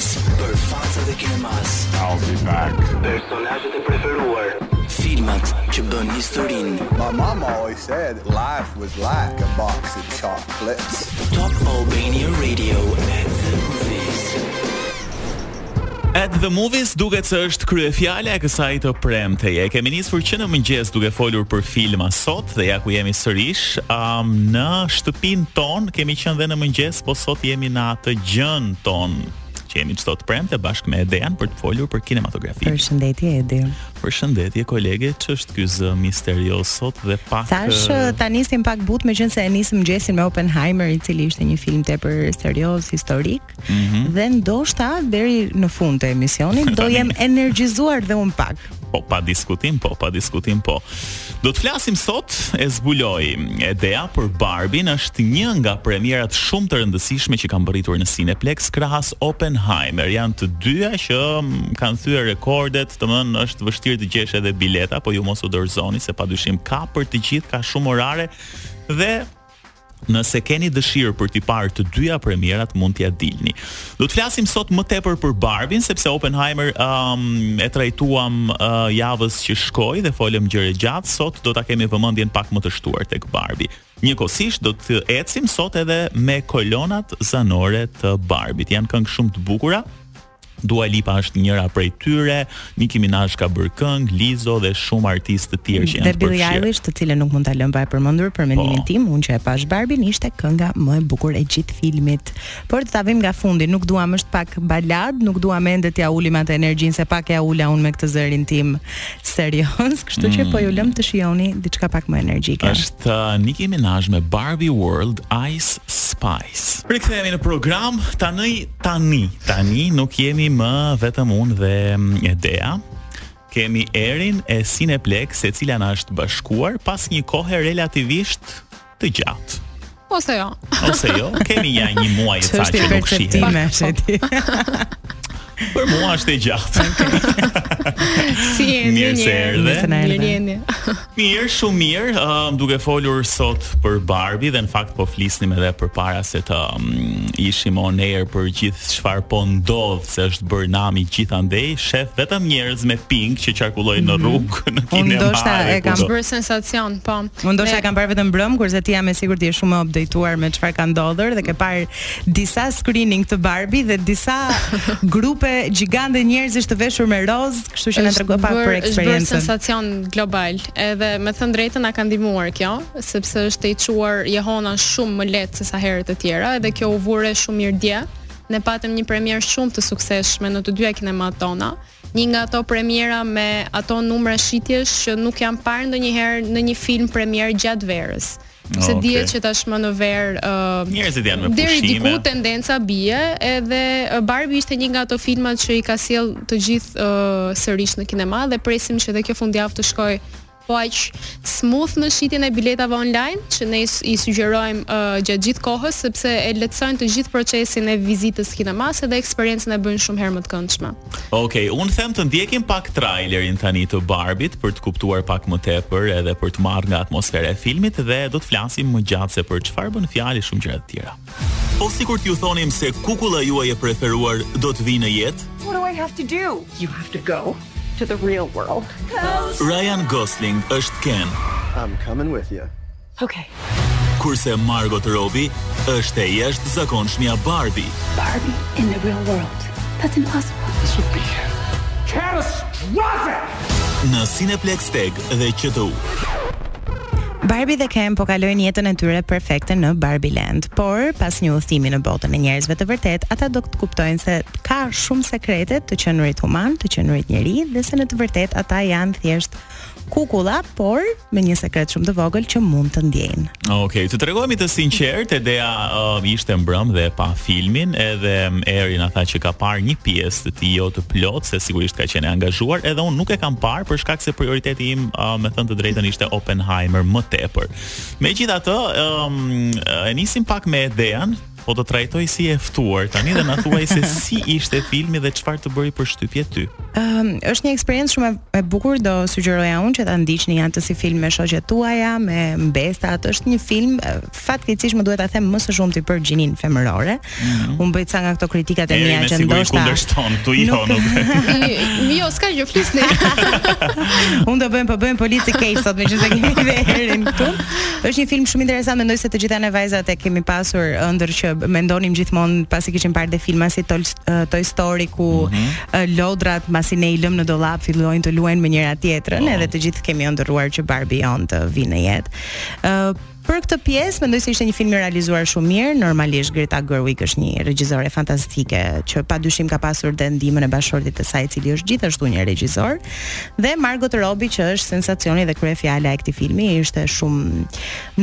Për fansat e kinemas I'll be back Personazhet e preferuar Filmat që bënë historinë My mama always said Life was like a box of chocolates Top Albania Radio At the movies At the movies duket se është kryefjala e kësaj të premteje E kemi nisur që në mëngjes duke folur për filma sot Dhe ja ku jemi sërish um, Në shtëpinë tonë kemi qenë dhe në mëngjes Po sot jemi në atë gjënë tonë që jemi çdo të premte bashkë me Edean për të folur për kinematografi. Përshëndetje Edi. Përshëndetje kolege, ç'është ky zë misterioz sot dhe pak Tash ta nisim pak butë meqenëse e nisëm mëngjesin me Oppenheimer, i cili ishte një film tepër serioz, historik mm -hmm. dhe ndoshta deri në fund të emisionit do jem energjizuar dhe unë pak. Po pa diskutim, po pa diskutim, po. Do të flasim sot e zbuloi Edea për Barbin është një nga premierat shumë të rëndësishme që kanë mbërritur në Cineplex krahas Oppenheimer. Janë të dyja që mm, kanë thyer rekordet, domethënë është vështirë të gjesh edhe bileta, po ju mos u dorëzoni se pa dyshim ka për të gjithë, ka shumë orare dhe Nëse keni dëshirë për t'i parë të dyja premierat mund t'ia dilni. Do të flasim sot më tepër për Barbin sepse Oppenheimer um, e trajtuam uh, javës që shkoi dhe folëm gjerë e gjatë, sot do ta kemi vëmendjen pak më të shtuar tek Barbi. Njëkohësisht do të ecim sot edhe me kolonat zanore të Barbit. Janë këngë shumë të bukura, Dua Lipa është njëra prej tyre, Nicki Minaj ka bërë këngë, Lizzo dhe shumë artistë të tjerë që janë të përfshirë. Dhe Billie Eilish, të cilën nuk mund ta lëmë pa e përmendur për mendimin po. tim, unë që e pashë Barbin ishte kënga më e bukur e gjithë filmit. Por do ta vëmë nga fundi, nuk duam është pak baladë, nuk duam ende t'ia ulim atë energjinë se pak e ula unë me këtë zërin tim serioz, kështu që po ju mm. lëmë të shijoni diçka pak më energjike. Është uh, Nicki Minaj me Barbie World Ice Spice. Rikthehemi në program, tani Tani, tani nuk jemi më vetëm unë dhe mm, Edea. Kemi Erin e Cineplex, e cila na është bashkuar pas një kohe relativisht të gjatë. Ose jo. Ose jo, kemi ja një muaj e ca që nuk shihemi. Çështje Për mua është e gjatë. Si jeni? Mirë se erdhe. Mirë jeni. Mirë, shumë mirë. Um, duke folur sot për Barbie dhe në fakt po flisnim edhe përpara se të um, ishim on air për gjithë çfarë po ndodh se është bërë nami gjithandej, shef vetëm njerëz me pink që qarkullojnë në mhm. rrugë në kinema. Ka bërë sensacion, po. Unë ndoshta e kam parë vetëm mbrëmë, kurse ti jam e sigurt që je shumë updateuar me çfarë ka ndodhur dhe ke parë disa screening të Barbie dhe disa grupe gjigante njerëzish të veshur me roz, kështu që na trego pak për eksperiencën. Është bërë sensacion global, edhe me thënë të drejtën na ka ndihmuar kjo, sepse është e çuar jehona shumë më lehtë se sa herët e tjera, edhe kjo u vu re shumë mirë dje. Ne patëm një premierë shumë të suksesshme në të dyja kinematë tona. Një nga ato premiera me ato numra shitjesh që nuk janë parë ndonjëherë në një film premierë gjatë verës. Se dihet që tashmë në verë uh, njerëzit janë me pushime. Deri diku tendenca bie, edhe uh, Barbie ishte një nga ato filmat që i ka sjellë të gjithë uh, sërish në kinema dhe presim që edhe kjo fundjavë të shkojë po aq smooth në shitjen e biletave online, që ne i sugjerojmë uh, gjatë gjithë kohës sepse e lehtësojnë të gjithë procesin e vizitës së kinemasë dhe eksperiencën e bëjnë shumë herë më të këndshme. Okej, unë them të ndjekim pak trailerin tani të Barbit për të kuptuar pak më tepër edhe për të marrë nga atmosfera e filmit dhe do të flasim më gjatë se për çfarë bën fjalë e shumë gjëra të tjera. Po sikur t'ju thonim se kukulla juaj e preferuar do të vijë në jetë? What do I have to do? You have to go to the real world. Ryan Gosling është Ken. I'm coming with you. Okay. Kurse Margot Robbie është e jashtëzakonshmja Barbie. Barbie in the real world. That's impossible. This would be catastrophic. Në Cineplexx TEG dhe QTU. Barbie dhe Ken po kalojnë jetën e tyre perfekte në Barbie Land, por pas një udhëtimi në botën e njerëzve të vërtetë, ata do të kuptojnë se ka shumë sekrete të qenurit human, të qenurit njeri dhe se në të vërtetë ata janë thjesht kukulla, por me një sekret shumë të vogël që mund të ndjejnë. Okej, të tregohemi të sinqertë, Edea uh, ishte mbrëm dhe e pa filmin, edhe um, Eri na tha që ka parë një pjesë të tij jo të plotë, se sigurisht ka qenë e angazhuar, edhe unë nuk e kam parë për shkak se prioriteti im, uh, me thënë të drejtën, ishte Oppenheimer më tepër. Megjithatë, um, e nisim pak me Edean, Po të trajtoj si të ftuar tani dhe na thuaj se si ishte filmi dhe çfarë të bëri përshtypje ty. Ëm, është një eksperiencë shumë e bukur, do sugjeroja unë që ta ndiqni atë si film me shoqet tuaja, me mbesat. Është një film fatkeqësisht më duhet ta them më së shumti për gjinin femërore. Mm -hmm. Unë bëj ca nga këto kritikat e mia që ndoshta. Ne kundërshton këtu i jo, nuk. Jo, s'ka gjë flisni. Unë do bëjmë po bëjmë politikë sot, meqenëse kemi edhe Erin këtu. Është një film shumë interesant, mendoj se të gjitha ne vajzat e kemi pasur ëndërr që mendonim gjithmonë pasi kishim parë dhe filma si Toy, Toy Story ku mm -hmm. lodrat pasi ne i lëmë në dollap fillojnë të luajnë me njëra tjetrën, oh. edhe të gjithë kemi ëndërruar që Barbie jonë të vinte në jetë. Ë, për këtë pjesë mendoj se ishte një film i realizuar shumë mirë. Normalisht Greta Gerwig është një regjisore fantastike që padyshim ka pasur dhe ndihmën e bashkëshortit të saj, i cili është gjithashtu një regjisor. Dhe Margot Robbie që është sensacioni dhe kryefjala e këtij filmi ishte shumë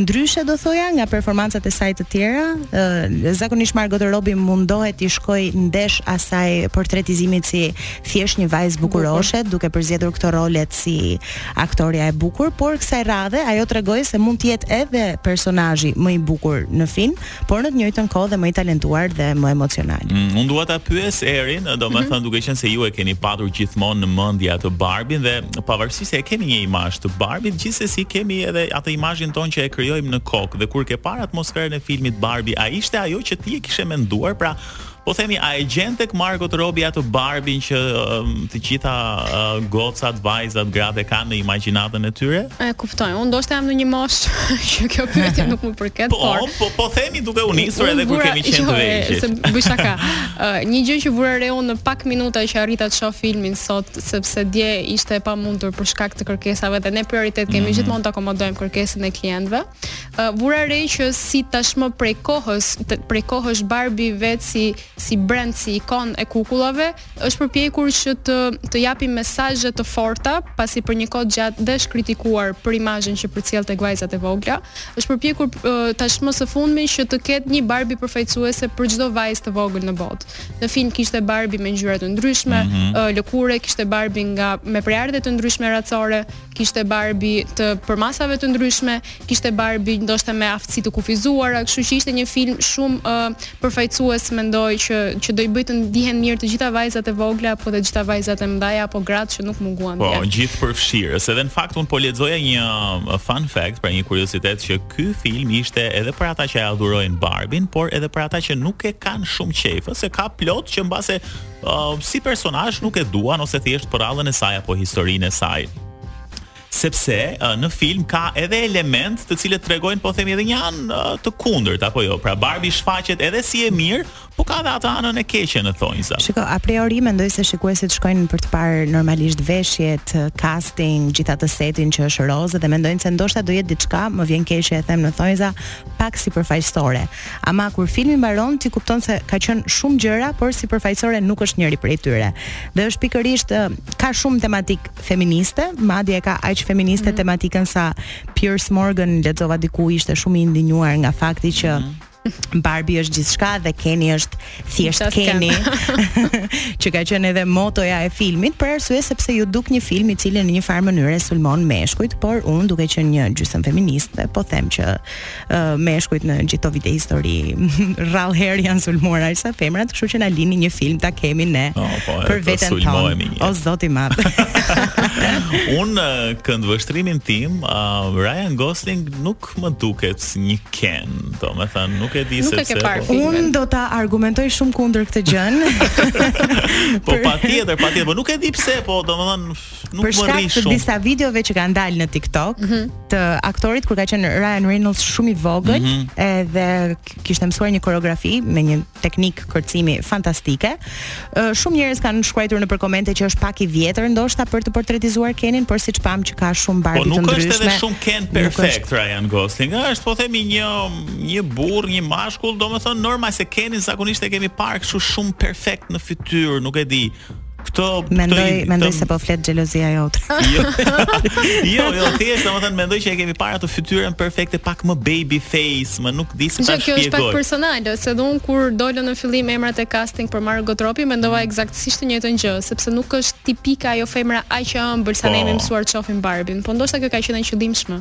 ndryshe do thoja nga performancat e saj të tjera. Ë zakonisht Margot Robbie mundohet të shkojë ndesh asaj portretizimit si thjesht një vajzë bukuroshe duke përzgjedhur këto rolet si aktorja e bukur, por kësaj radhe ajo tregoi se mund të jetë edhe personazhi më i bukur në film, por në të njëjtën kohë dhe më i talentuar dhe më emocional. Mm, unë dua ta pyes Erin, domethënë mhm. duke qenë se ju e keni patur gjithmonë në mendje atë Barbin dhe pavarësisht se e kemi një imazh të Barbit, gjithsesi kemi edhe atë imazhin ton që e krijojmë në kokë dhe kur ke parë atmosferën e filmit Barbie, a ishte ajo që ti e kishe menduar? Pra, Po themi a e gjen tek Margot Robbie atë Barbin që um, të gjitha uh, gocat, vajzat, gratë kanë në imagjinatën e tyre? E kuptoj. Unë ndoshta jam në një moshë që kjo pyetje nuk më përket, po, por. Po, po themi duke u nisur edhe kur kemi qenë të vegjël. Se bëj shaka. Uh, një gjë që vura re unë në pak minuta që arrita të shoh filmin sot sepse dje ishte e pamundur për shkak të kërkesave dhe ne prioritet kemi mm -hmm. gjithmonë të akomodojmë kërkesën e klientëve. uh, vura re që si tashmë prej kohës, të, prej kohësh Barbie vetë si si brand, si ikonë e kukullave, është përpjekur që të të japi mesazhe të forta, pasi për një kohë të gjatë edhe është kritikuar për imazhin që përcjell tek vajzat e vogla, është përpjekur uh, tashmë së fundmi që të ketë një Barbie përfaqësuese për çdo vajzë të vogël në botë. Në film kishte Barbie me ngjyra të ndryshme, mm -hmm. uh, lëkure, kishte Barbie nga me prejardhje të ndryshme racore, kishte barbi të përmasave të ndryshme, kishte barbi ndoshta me aftësi të kufizuara, kështu që ishte një film shumë uh, përfaqësues mendoj që që do i bëj të ndihen mirë të gjitha vajzat e vogla apo të gjitha vajzat e mëdha apo gratë që nuk munguan po, dje. Po, gjithëpërfshirës, edhe në fakt unë po lexoja një uh, fun fact, pra një kuriozitet që ky film ishte edhe për ata që e adhurojnë Barbin, por edhe për ata që nuk e kanë shumë qejf, se ka plot që mbase uh, si personazh nuk e duan ose thjesht përrallën e saj apo historinë e saj sepse uh, në film ka edhe elementë të cilët tregojnë po themi edhe një anë uh, të kundërt apo jo. Pra Barbie shfaqet edhe si e mirë, po ka edhe atë anën e keqe në thonjza. Shiko, a priori mendoj se shikuesit shkojnë për të parë normalisht veshjet, casting, gjithë atë setin që është rozë dhe mendojnë se ndoshta do jetë diçka, më vjen keq e them në thonjza, pak sipërfaqësore. Ama kur filmi mbaron ti kupton se ka qenë shumë gjëra, por sipërfaqësore nuk është njëri prej tyre. Dhe është pikërisht ka shumë tematikë feministe, madje e ka aq feministe mm -hmm. tematikën sa Piers Morgan lexova diku ishte shumë i indinjuar nga fakti që mm -hmm Barbie është gjithçka dhe Keni është thjesht Keni. që ka qenë edhe motoja e filmit, për arsye sepse iu duk një film i cili në një farë mënyre sulmon meshkujt, por unë duke qenë një gjysmë feministe, po them që uh, meshkujt në gjithë këto vite histori rrallë herë janë sulmuar aq sa femrat kështu që na lini një film ta kemi ne no, ah, po, për veten tonë o zot i madh në këndvështrimin tim uh, Ryan Gosling nuk më duket një Ken domethënë nuk e di se pse po. un do ta argumentoj shumë kundër këtë gjën po patjetër patjetër po nuk e di pse po domethënë Nuk për shkak të disa videove që kanë dalë në TikTok mm -hmm. të aktorit kur ka qenë Ryan Reynolds shumë i vogël, mm -hmm. edhe kishte mësuar një koreografi me një teknikë kërcimi fantastike. Shumë njerëz kanë shkruar nëpër komente që është pak i vjetër ndoshta për të portretizuar Kenin, por siç pamë që ka shumë barbi po, të ndryshme. Po nuk është edhe shumë Ken perfekt është... Ryan Gosling, është po themi një një burrë, një mashkull, domethënë normal se Kenin zakonisht e kemi parë kështu shumë perfekt në fytyrë, nuk e di. Këto mendoj këto, mendoj se po flet xhelozia jote. Jo. jo, jo, thjesht domethënë mendoj që e kemi parë atë fytyrën perfekte pak më baby face, më nuk di si ta shpjegoj. Kjo është pak personale, se dhe un kur dolën në fillim emrat e casting për Margot Robbie, mendova mm. ekzaktësisht të njëjtën gjë, sepse nuk është tipike ajo femra aq e ëmbël sa po. ne jemi mësuar të shohim Barbin. Po ndoshta kjo ka qenë e qëllimshme.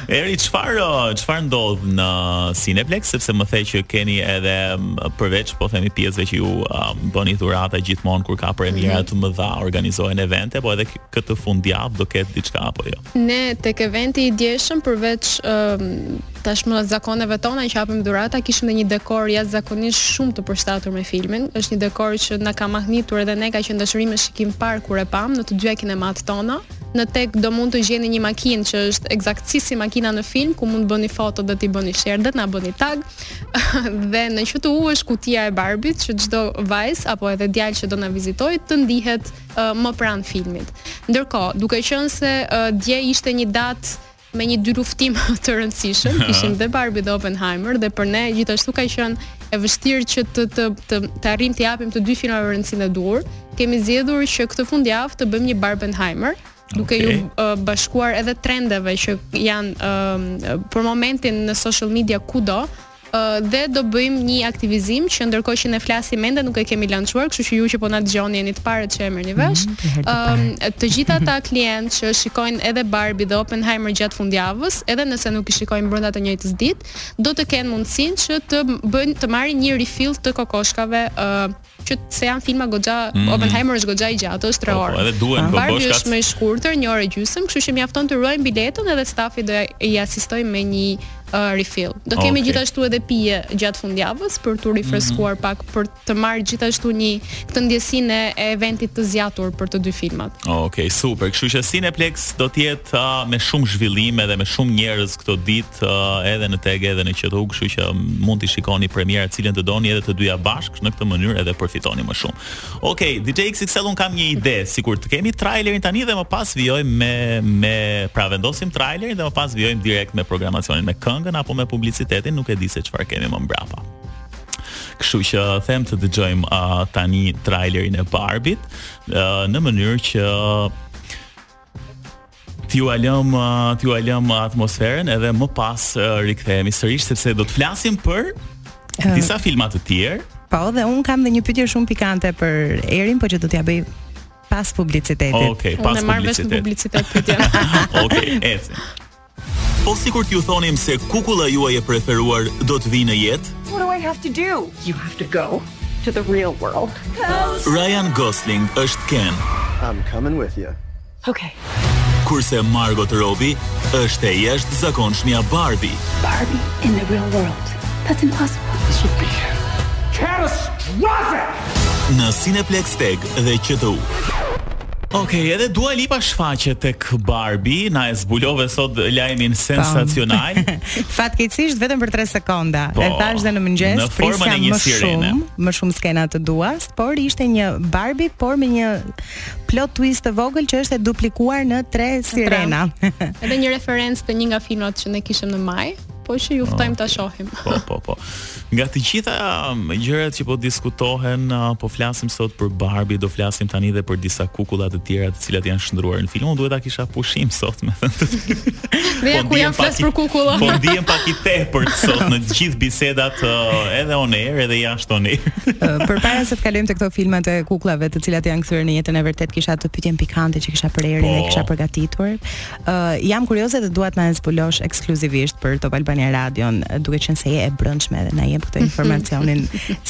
Eri, çfarë çfarë ndodh në Cineplex sepse më the që keni edhe përveç po themi pjesëve që ju um, bëni dhurata gjithmonë kur ka premiera mhm. të mëdha, organizohen evente, po edhe këtë fundjavë do ketë diçka apo jo. Ne tek eventi i djeshëm përveç um, tashmë zakoneve tona që japim dhurata, kishim edhe një dekor jashtëzakonisht shumë të përshtatur me filmin. Është një dekor që na ka mahnitur edhe ne ka qenë dashuri me shikim të parë kur e pamë në të dyja kinematë tona. Në TEG do mund të gjeni një makinë që është ekzaktësisht si makina në film, ku mund të bëni foto dhe t'i bëni share dhe të na bëni tag. dhe në QTU është kutia e Barbit që çdo vajzë apo edhe djalë që do na vizitojë të ndihet uh, më pranë filmit. Ndërkohë, duke qenë se uh, dje ishte një datë me një dyluftim të rëndësishëm, kishim dhe Barbie dhe Oppenheimer dhe për ne gjithashtu ka qenë e vështirë që të të të të arrijmë t'u japim të dy filmave rëndësinë e duhur. Kemi zgjedhur që këtë fundjavë të bëjmë një Barbenheimer, duke okay. iu uh, bashkuar edhe trendeve që janë uh, për momentin në social media kudo, dhe do bëjmë një aktivizim që ndërkohë që ne flasim ende nuk e kemi lançuar, kështu që ju që po na dëgjoni jeni të parët që e merrni mhm, vesh. Ëm ehm, të gjithë ata klientë që shikojnë edhe Barbie dhe Oppenheimer gjatë fundjavës, edhe nëse nuk i shikojnë brenda të njëjtës ditë, do të kenë mundësinë që të bëjnë të marrin një refill të kokoshkave ë ehm, meqenëse janë filma goxha mm -hmm. Oppenheimer është goxha i gjatë, është 3 po, po, orë. Po, edhe duhen kokoshkat. Barbie është më i shkurtër, 1 orë e gjysmë, kështu që mjafton të ruajnë biletën edhe stafi do i asistojë me një uh, refill. Do kemi okay. gjithashtu edhe pije gjatë fundjavës për t'u rifreskuar mm -hmm. pak për të marrë gjithashtu një këtë ndjesinë e eventit të zgjatur për të dy filmat. Okej, okay, super. Kështu që Cineplex do të jetë uh, me shumë zhvillime dhe me shumë njerëz këto ditë Shqipërisë uh, edhe në TG edhe në QTU, kështu që mund t'i shikoni premierat cilën të doni edhe të dyja bashkë në këtë mënyrë edhe përfitoni më shumë. Okej, okay, DJ XXL un kam një ide, sikur të kemi trailerin tani dhe më pas vijojmë me me pra vendosim trailerin dhe më pas vijojmë direkt me programacionin me këngën apo me publicitetin, nuk e di se çfarë kemi më mbrapa. Kështu që them të dëgjojmë uh, tani trailerin e Barbit uh, në mënyrë që T'jua lëmë, t'jua lëmë atmosferën edhe më pas rikthehemi sërish sepse do të flasim për disa filma të tjerë. Po, dhe un kam dhe një pyetje shumë pikante për Erin, po që do t'ja bëj pas publicitetit. Okej, okay, pas publicitetit. Ne marrim publicitet pyetjen. Okej, okay, ecë. Po sikur t'ju thonim se kukulla juaj e preferuar do të vijë në jetë? What do I have to do? You have to go to the real world. Ryan Gosling është Ken. I'm coming with you. Okay. Kurse Margot Robbie është e jashtëzakonshmja Barbie. Barbie in the real world. That's impossible. This would be catastrophic. Në Cineplexx TEG dhe QTU. Ok, edhe Dua Lipa shfaqet tek Barbie, na e zbulove sot lajmin po. sensacional. Fatkeqësisht vetëm për 3 sekonda. Po, e thash dhe në mëngjes, prisja më shumë, më shumë skena të Duas, por ishte një Barbie por me një plot twist të vogël që është e duplikuar në 3 sirena. edhe një referencë te një nga filmat që ne kishim në maj, po që ju ftojmë ta shohim. Po, po, po. Nga të gjitha um, gjërat që po diskutohen, uh, po flasim sot për Barbie, do flasim tani dhe për disa kukulla të tjera të cilat janë shndruar në film. Unë duhet ta kisha pushim sot, me thënë të Ne po, ku jam, flas për kukulla. Po ndihem pak i tepër sot në të gjithë bisedat uh, edhe on air edhe jashtë on air. Uh, përpara se të kalojmë te këto filmat e kukullave të cilat janë kthyer në jetën e vërtet, kisha atë pyetjen pikante që kisha për Erin dhe po. kisha përgatitur. Uh, jam kurioze dhe dua të na zbulosh ekskluzivisht për Top Albania Radio, duke qenë se je e brendshme dhe na jep këtë informacionin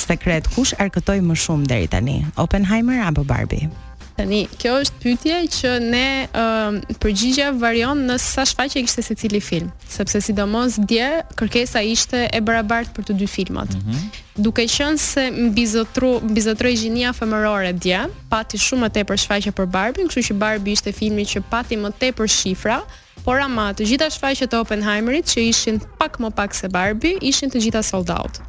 sekret. Kush arkëtoi më shumë deri tani? Oppenheimer apo Barbie? Tani, kjo është pyetje që ne uh, përgjigja varion në sa shfaqje kishte secili film, sepse sidomos dje kërkesa ishte e barabartë për të dy filmat. Mm -hmm. Duke qenë se mbizotru, mbizotëroi gjinia femërore dje, pati shumë më tepër shfaqje për Barbin, kështu që Barbi ishte filmi që pati më tepër shifra, por ama të gjitha shfaqjet e Oppenheimerit që ishin pak më pak se Barbi, ishin të gjitha sold out.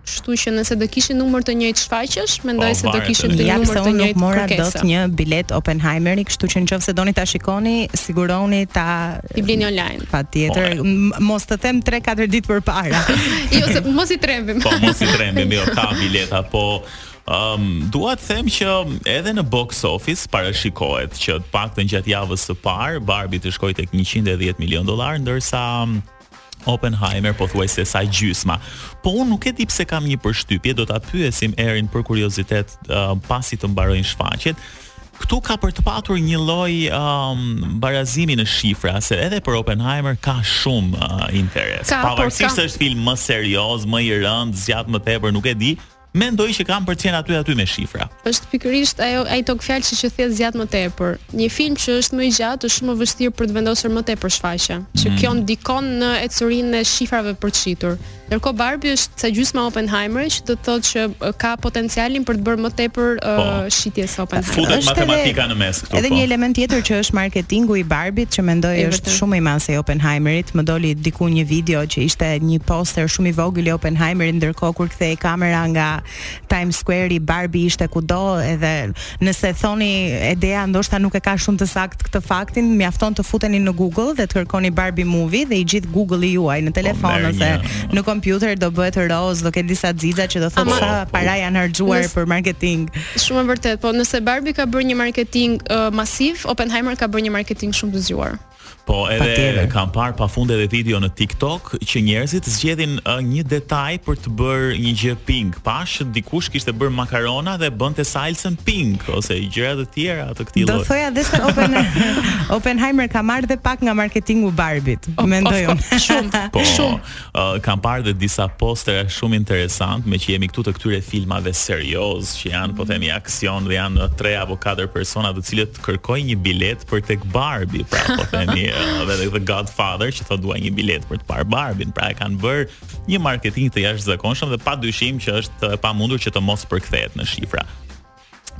Kështu që nëse do kishin numër të njëjtë shfaqjesh, mendoj po, se do kishin të njëjtë numër të njëjtë. Nuk mora dot një bilet Oppenheimeri, kështu që nëse doni ta shikoni, sigurohuni t'i blini online. Patjetër, po, mos të them 3-4 ditë përpara. jo, se mos i trembim. po, mos i trembim, jo, ka bileta, po Ëm, dua të them që edhe në box office parashikohet që të paktën gjatë javës së parë Barbie të shkojë tek 110 milionë dollarë, ndërsa Oppenheimer pothuajse sa gjysma. Po unë nuk e di pse kam një përshtypje, do ta pyesim Erin për kuriozitet uh, pasi të mbarojnë shfaqjet. Këtu ka për të patur një lloj um, barazimi në shifra, se edhe për Oppenheimer ka shumë uh, interes. Pavarësisht se është film më serioz, më i rëndë, zgjat më tepër, nuk e di, Mendoj që kanë për të qenë aty aty me shifra. Është pikërisht ajo ai togfjalësh që thjesht zgjat më tepër. Një film që është më i gjatë është shumë më e vështirë për të vendosur më tepër shfaqje, që mm. kjo ndikon në ecurinë e shifrave për të shitur. Ndërkohë Barbie është sa gjysma Oppenheimer, që do të thotë që ka potencialin për të bërë më tepër uh, po. shitje se Oppenheimer. Futet matematika në mes. Këtu edhe po. një element tjetër që është marketingu i Barbit që mendoj është shumë më i madh se i Oppenheimerit. Më doli diku një video që ishte një poster shumë i vogël i Oppenheimerit ndërkohë kur kthehej kamera nga Times Square-i Barbie ishte kudo edhe nëse thoni Edea ndoshta nuk e ka shumë të saktë këtë faktin, mjafton të futeni në Google dhe të kërkoni Barbie movie dhe i gjithë Google-i juaj në po, telefon ose në kompjuter do bëhet roz, do ketë disa xixa që do thotë sa para janë harxhuar për marketing. Shumë e vërtetë, po nëse Barbie ka bërë një marketing uh, masiv, Oppenheimer ka bërë një marketing shumë të zgjuar. Po edhe kam parë pafund edhe video në TikTok që njerëzit zgjedhin uh, një detaj për të bërë një gjë pink. Pashë dikush kishte bërë makarona dhe bënte salcën pink ose gjëra të tjera të këtij lloji. Do thoja dhe se Open Oppenheimer ka marrë dhe pak nga marketingu i Barbit. Oh, Mendoj unë. Shumë. Po, shumë. Kam parë dhe disa postera shumë interesantë, meqë jemi këtu të këtyre filmave seriozë, që janë, po themi, aksion dhe janë tre apo katër persona të cilët kërkojnë një biletë për tek Barbie, pra, po themi, dhe dhe The Godfather, që thotë dua një biletë për të parë Barbie, pra e kanë bërë një marketing të jashtëzakonshëm dhe padyshim që është e pamundur që të mos përkthehet në shifra.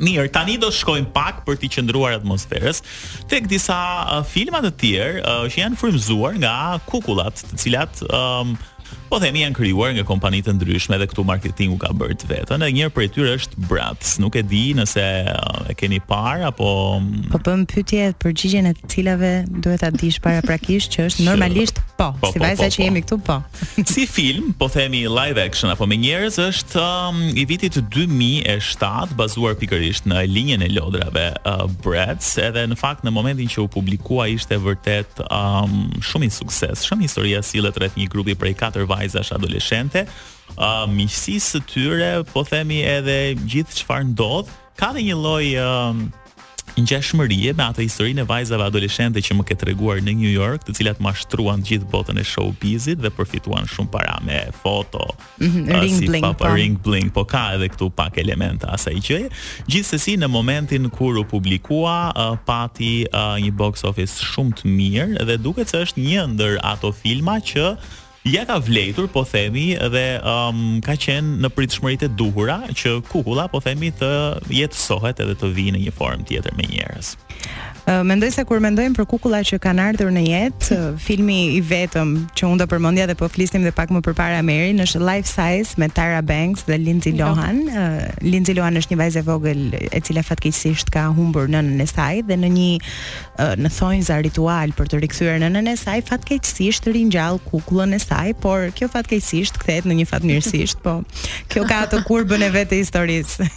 Mirë, tani do të shkojmë pak për t'i qëndruar atmosferës tek disa uh, filma të tjerë uh, që janë frymëzuar nga kukullat, të cilat um, po themi janë krijuar nga kompani të ndryshme dhe këtu marketingu ka bërë të vetën. Edhe njëri prej tyre është Bratz. Nuk e di nëse uh, e keni parë apo mm, Po bën pyetje përgjigjen e të cilave duhet ta dish paraprakisht që është normalisht po, po si po, vajza po, që po. jemi këtu po. si film, po themi live action apo me njerëz është um, i vitit 2007 bazuar pikërisht në linjën e lodrave uh, Bratz, edhe në fakt në momentin që u publikua ishte vërtet um, shumë i suksesshëm. Historia sillet rreth një grupi prej katër vajzash adoleshente, uh, miqësisë së tyre, po themi edhe gjithë çfarë ndodh, ka dhe një lloj uh, ngjashmërie me atë historinë e vajzave adoleshente që më ke treguar në New York, të cilat mashtruan gjithë botën e showbizit dhe përfituan shumë para me foto. Mm -hmm, ring si bling, po. ring bling, po ka edhe këtu pak elemente të asaj gjëje. Gjithsesi në momentin kur u publikua, uh, pati uh, një box office shumë të mirë dhe duket se është një ndër ato filma që Ja ka vlejtur po themi dhe um, ka qenë në pritshmëritë e duhura që kukulla po themi të jetësohet edhe të vijë në një formë tjetër me njerëz. Mendoj se kur mendojmë për kukulla që kanë ardhur në jetë, filmi i vetëm që unë do përmendja dhe po flisnim dhe pak më përpara me Erin është Life Size me Tyra Banks dhe Lindsay Lohan. Uh, Lindsay Lohan është një vajzë e vogël e cila fatkeqësisht ka humbur nënën e saj dhe në një në thonjza ritual për të rikthyer nënën e saj fatkeqësisht ringjall kukullën e saj, por kjo fatkeqësisht kthehet në një fatmirësisht, po. Kjo ka atë kurbën e vet të historisë.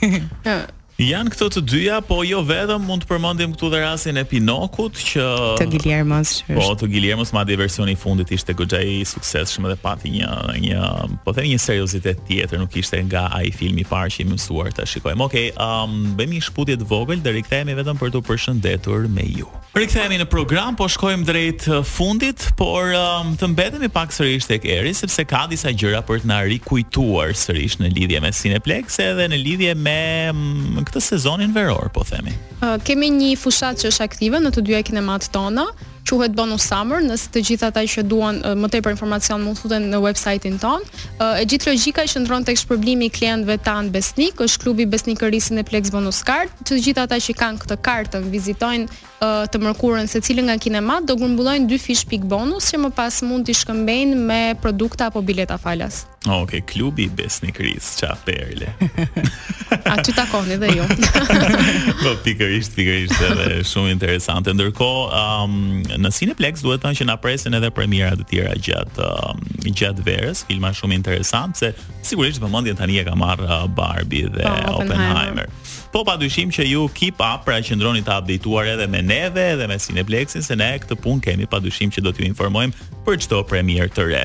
Janë këto të dyja, po jo vetëm, mund të përmendim këtu dhe rastin e Pinokut që të Guillermos. Po, të Guillermos madje versioni i fundit ishte goxha i suksesshëm dhe pati një një po themi një seriozitet tjetër, nuk ishte nga ai filmi i parë që jemi mësuar ta shikojmë. Okej, okay, um, bëjmë një shkëputje të vogël dhe rikthehemi vetëm për t'u përshëndetur me ju. Rikthehemi në program, po shkojmë drejt uh, fundit, por um, të mbetemi pak sërish tek Eri sepse ka disa gjëra për të na rikujtuar sërish në lidhje me Cineplexx edhe në lidhje me um, këtë sezonin veror, po themi. Uh, kemi një fushatë që është aktive në të dyja kinemat tona, quhet Bonus Summer, nëse të gjithë ata që duan më tepër informacion mund të futen në website-in tonë. E gjithë logjika qëndron tek shpërblimi i klientëve tanë besnikë, është klubi i besnikërisë, Cineplexx Bonus Card. Të gjithë ata që kanë këtë kartën vizitojnë të mërkurën secilën nga kinematë do grumbullojnë dyfish pikë bonus që më pas mund t'i shkëmbejnë me produkte apo bileta falas. Oh, ok, klubi i besnikërisë, ça perle. Aty takoni dhe ju. po, pikërisht, pikërisht, dhe shumë interesante. Ndërkohë, um, në Cineplexx duhet thënë që na presin edhe premiera të tjera gjatë, um, gjatë verës, filma shumë interesantë, se sigurisht vëmendjen tani e ka marrë uh, Barbie dhe pa, po, Oppenheimer. Po, padyshim që ju keep up, pra qëndroni të updateuar edhe me neve, edhe me Cineplexxin, se ne këtë punë kemi, padyshim që do t'ju informojmë për çdo premierë të re.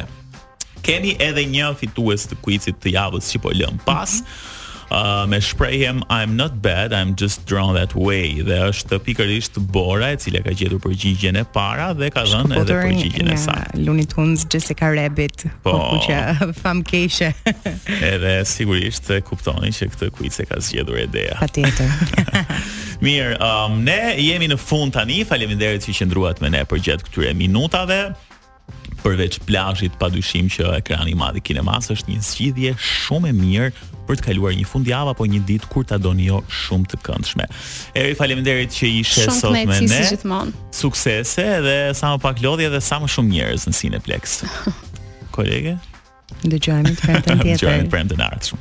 Kemi edhe një fitues të kuicit të javës që po lëmë pas. Mm -hmm. Uh, me shprehjen I'm not bad, I'm just drawn that way dhe është pikërisht Bora e cila ka gjetur përgjigjen e para dhe ka dhënë edhe përgjigjen e saktë. Looney Tunes Jessica Rabbit, flokëkuqja famëkeqe. edhe sigurisht e kuptoni që këtë kuic e ka zgjedhur Dea. Patjetër. Mirë, um, ne jemi në fund tani. Faleminderit që qëndruat me ne përgjatë këtyre minutave. Përveç plazhit, padyshim që ekrani i madh i kinemasë është një zgjidhje shumë e mirë për të kaluar një fundjavë apo një ditë kur ta doni jo shumë të këndshme. Eri, faleminderit që ishe sot me ne. Shumë faleminderit, si gjithmonë. Suksese dhe sa më pak lodhje dhe sa më shumë njerëz në Cineplex. Kolege? Dëgjohemi të premten tjetër. Dëgjohemi të premten e ardhshme.